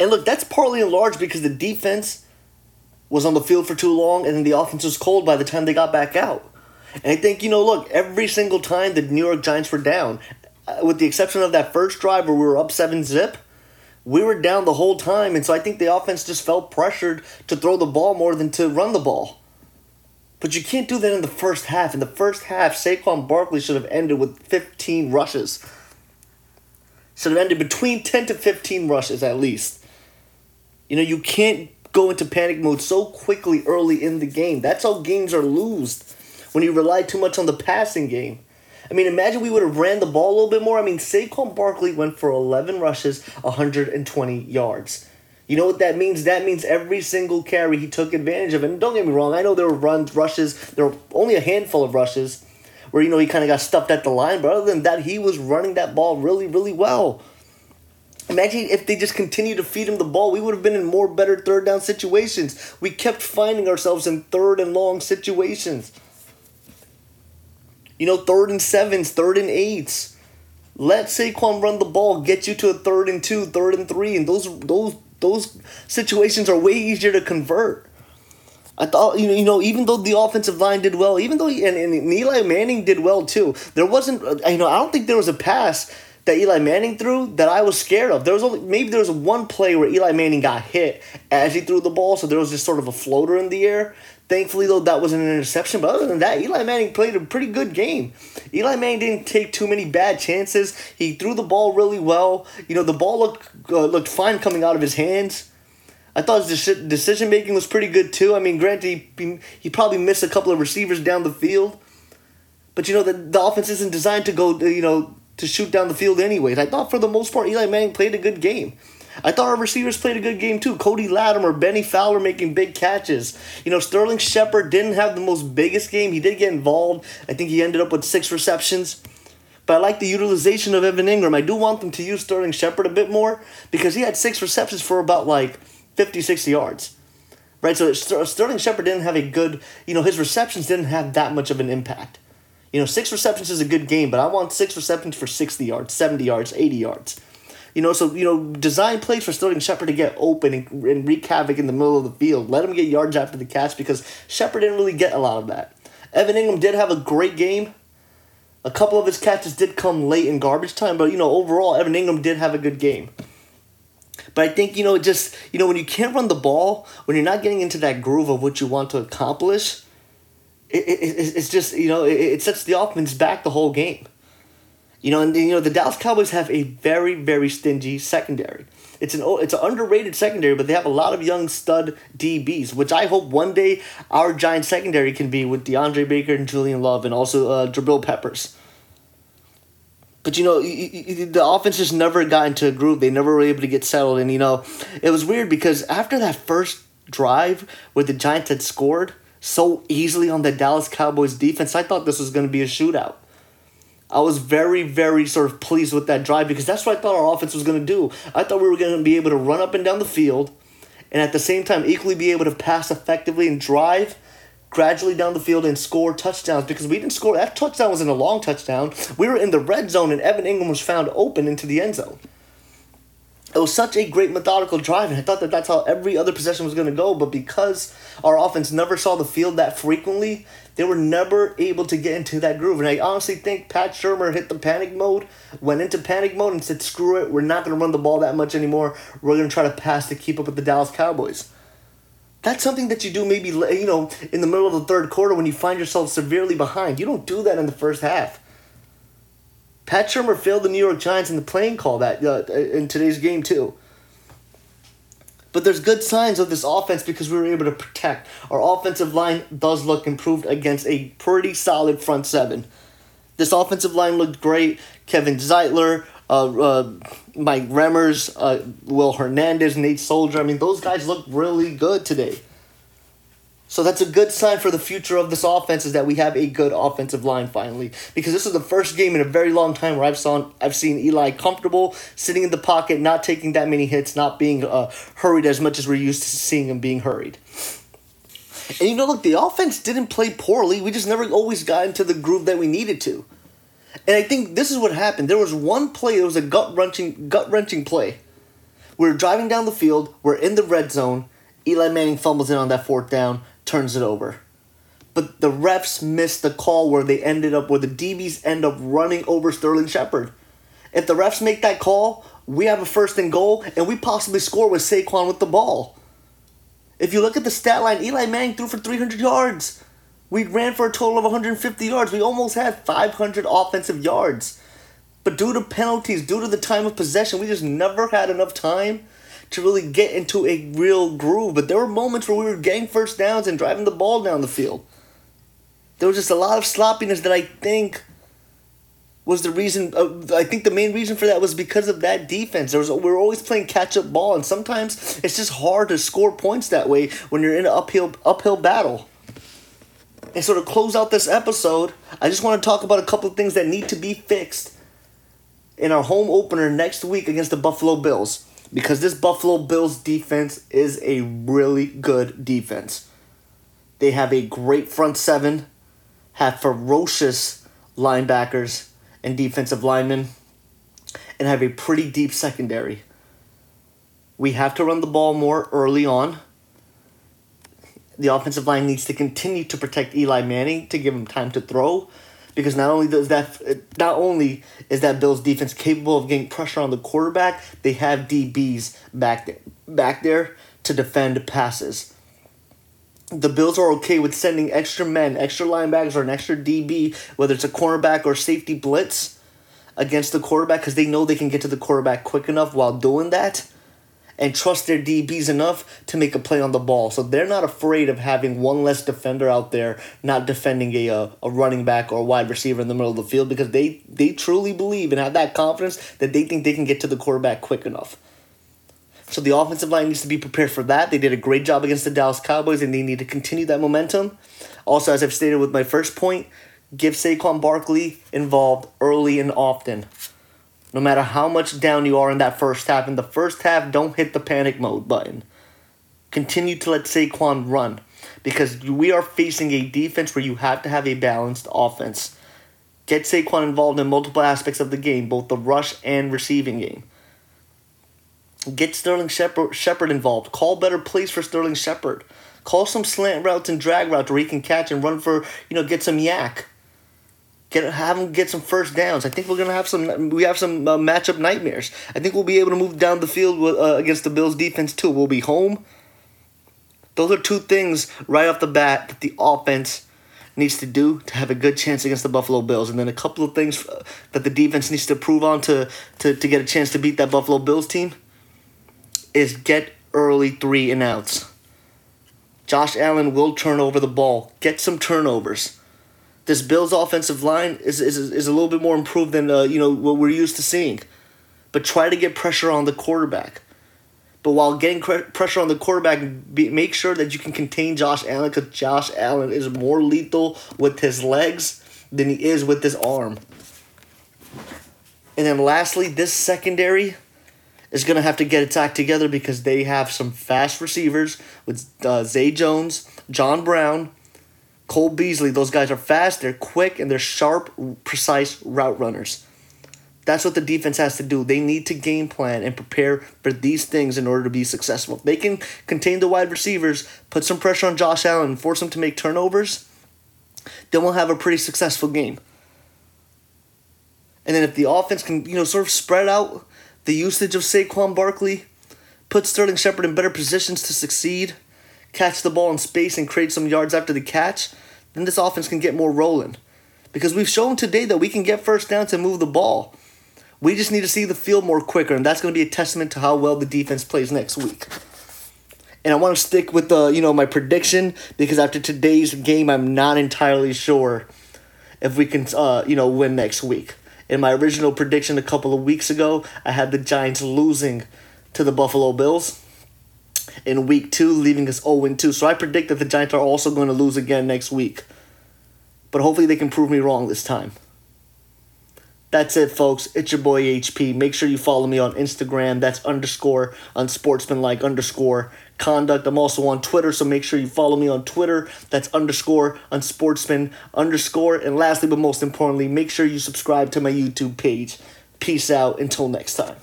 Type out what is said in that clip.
And look, that's partly in large because the defense was on the field for too long and then the offense was cold by the time they got back out. And I think, you know, look, every single time the New York Giants were down, uh, with the exception of that first drive where we were up 7 zip, we were down the whole time. And so I think the offense just felt pressured to throw the ball more than to run the ball. But you can't do that in the first half. In the first half, Saquon Barkley should have ended with 15 rushes. Should have ended between 10 to 15 rushes at least. You know, you can't go into panic mode so quickly early in the game. That's how games are lost when you rely too much on the passing game. I mean, imagine we would have ran the ball a little bit more. I mean, Saquon Barkley went for 11 rushes, 120 yards. You know what that means? That means every single carry he took advantage of. And don't get me wrong, I know there were runs, rushes, there were only a handful of rushes where, you know, he kind of got stuffed at the line. But other than that, he was running that ball really, really well. Imagine if they just continued to feed him the ball, we would have been in more better third down situations. We kept finding ourselves in third and long situations. You know, third and sevens, third and eights. Let Saquon run the ball, get you to a third and two, third and three, and those those those situations are way easier to convert. I thought you know you know even though the offensive line did well, even though and, and Eli Manning did well too, there wasn't uh, you know I don't think there was a pass that Eli Manning threw that I was scared of. There was only maybe there was one play where Eli Manning got hit as he threw the ball, so there was just sort of a floater in the air. Thankfully, though, that wasn't an interception. But other than that, Eli Manning played a pretty good game. Eli Manning didn't take too many bad chances. He threw the ball really well. You know, the ball looked uh, looked fine coming out of his hands. I thought his decision making was pretty good too. I mean, granted, he, he probably missed a couple of receivers down the field, but you know the the offense isn't designed to go you know to shoot down the field anyways. I thought for the most part Eli Manning played a good game. I thought our receivers played a good game too. Cody Latimer, Bennie Fowler making big catches. You know, Sterling Shepard didn't have the most biggest game. He did get involved. I think he ended up with six receptions. But I like the utilization of Evan Engram. I do want them to use Sterling Shepard a bit more because he had six receptions for about like 50, 60 yards. Right? So Sterling Shepard didn't have a good, you know, his receptions didn't have that much of an impact. You know, six receptions is a good game, but I want six receptions for 60 yards, 70 yards, 80 yards. You know, so, you know, design plays for Sterling Shepard to get open and, and wreak havoc in the middle of the field. Let him get yards after the catch because Shepard didn't really get a lot of that. Evan Engram did have a great game. A couple of his catches did come late in garbage time, but, you know, overall, Evan Engram did have a good game. But I think, you know, just, you know, when you can't run the ball, when you're not getting into that groove of what you want to accomplish, it, it, it's just you know it, it sets the offense back the whole game. You know, and you know the Dallas Cowboys have a very very stingy secondary. It's an it's an underrated secondary, but they have a lot of young stud DBs, which I hope one day our giant secondary can be with DeAndre Baker and Julian Love, and also uh, Jabril Peppers. But you know, the offense just never got into a groove. They never were able to get settled, and you know, it was weird because after that first drive where the Giants had scored, so easily on the Dallas Cowboys defense. I thought this was going to be a shootout. I was very, very sort of pleased with that drive because that's what I thought our offense was going to do. I thought we were going to be able to run up and down the field and at the same time equally be able to pass effectively and drive gradually down the field and score touchdowns because we didn't score. That touchdown was in a long touchdown. We were in the red zone and Evan Engram was found open into the end zone it was such a great methodical drive, and I thought that that's how every other possession was going to go. But because our offense never saw the field that frequently, they were never able to get into that groove. And I honestly think Pat Shurmur hit the panic mode, went into panic mode, and said, "Screw it, we're not going to run the ball that much anymore. We're going to try to pass to keep up with the Dallas Cowboys." That's something that you do maybe you know in the middle of the third quarter when you find yourself severely behind. You don't do that in the first half. Pat Shurmur failed the New York Giants in the playing call that uh, in today's game too. But there's good signs of this offense because we were able to protect. Our offensive line does look improved against a pretty solid front seven. This offensive line looked great. Kevin Zeitler, uh, uh, Mike Remmers, uh, Will Hernandez, Nate Solder. I mean, those guys look really good today. So that's a good sign for the future of this offense is that we have a good offensive line finally. Because this is the first game in a very long time where I've saw I've seen Eli comfortable sitting in the pocket, not taking that many hits, not being uh, hurried as much as we're used to seeing him being hurried. And you know, look, the offense didn't play poorly. We just never always got into the groove that we needed to. And I think this is what happened. There was one play, it was a gut wrenching gut wrenching play We're driving down the field, we're in the red zone. Eli Manning fumbles in on that fourth down, turns it over. But the refs missed the call where they ended up, where the DBs end up running over Sterling Shepard. If the refs make that call, we have a first and goal, and we possibly score with Saquon with the ball. If you look at the stat line, Eli Manning threw for 300 yards. We ran for a total of 150 yards. We almost had 500 offensive yards. But due to penalties, due to the time of possession, we just never had enough time to really get into a real groove. But there were moments where we were getting first downs and driving the ball down the field. There was just a lot of sloppiness that I think was the reason. Uh, I think the main reason for that was because of that defense. There was we were always playing catch up ball, and sometimes it's just hard to score points that way when you're in an uphill uphill battle. And so to close out this episode, I just want to talk about a couple of things that need to be fixed in our home opener next week against the Buffalo Bills because this Buffalo Bills defense is a really good defense. They have a great front seven, have ferocious linebackers and defensive linemen, and have a pretty deep secondary. We have to run the ball more early on. The offensive line needs to continue to protect Eli Manning to give him time to throw because not only does that not only is that Bills defense capable of getting pressure on the quarterback, they have DBs back there, back there to defend passes. The Bills are okay with sending extra men, extra linebackers, or an extra DB, whether it's a cornerback or safety blitz, against the quarterback because they know they can get to the quarterback quick enough while doing that and trust their DBs enough to make a play on the ball. So they're not afraid of having one less defender out there not defending a, a, a running back or a wide receiver in the middle of the field because they, they truly believe and have that confidence that they think they can get to the quarterback quick enough. So the offensive line needs to be prepared for that. They did a great job against the Dallas Cowboys and they need to continue that momentum. Also, as I've stated with my first point, give Saquon Barkley involved early and often no matter how much down you are in that first half. In the first half, don't hit the panic mode button. Continue to let Saquon run because we are facing a defense where you have to have a balanced offense. Get Saquon involved in multiple aspects of the game, both the rush and receiving game. Get Sterling Shepard, involved. Call better plays for Sterling Shepard. Call some slant routes and drag routes where he can catch and run for, you know, get some YAC. Get have them get some first downs. I think we're gonna have some. We have some uh, matchup nightmares. I think we'll be able to move down the field with, uh, against the Bills defense too. We'll be home. Those are two things right off the bat that the offense needs to do to have a good chance against the Buffalo Bills, and then a couple of things uh, that the defense needs to prove on to to, to get a chance to beat that Buffalo Bills team is get early three and outs. Josh Allen will turn over the ball. Get some turnovers this Bills offensive line is, is, is a little bit more improved than uh, you know what we're used to seeing. But try to get pressure on the quarterback. But while getting pressure on the quarterback, be, make sure that you can contain Josh Allen because Josh Allen is more lethal with his legs than he is with his arm. And then lastly, this secondary is going to have to get act together because they have some fast receivers with uh, Zay Jones, John Brown, Cole Beasley, those guys are fast, they're quick, and they're sharp, precise route runners. That's what the defense has to do. They need to game plan and prepare for these things in order to be successful. They can contain the wide receivers, put some pressure on Josh Allen, and force him to make turnovers, then we'll have a pretty successful game. And then if the offense can, you know, sort of spread out the usage of Saquon Barkley, put Sterling Shepard in better positions to succeed, catch the ball in space and create some yards after the catch, then this offense can get more rolling. Because we've shown today that we can get first down to move the ball. We just need to see the field more quicker, and that's going to be a testament to how well the defense plays next week. And I want to stick with the, you know, my prediction because after today's game, I'm not entirely sure if we can, uh, you know, win next week. In my original prediction a couple of weeks ago, I had the Giants losing to the Buffalo Bills in week two, leaving us 0 2. So I predict that the Giants are also going to lose again next week. But hopefully they can prove me wrong this time. That's it, folks. It's your boy HP. Make sure you follow me on Instagram. That's underscore unsportsmanlike underscore conduct. I'm also on Twitter, so make sure you follow me on Twitter. That's underscore unsportsman underscore. And lastly, but most importantly, make sure you subscribe to my YouTube page. Peace out. Until next time.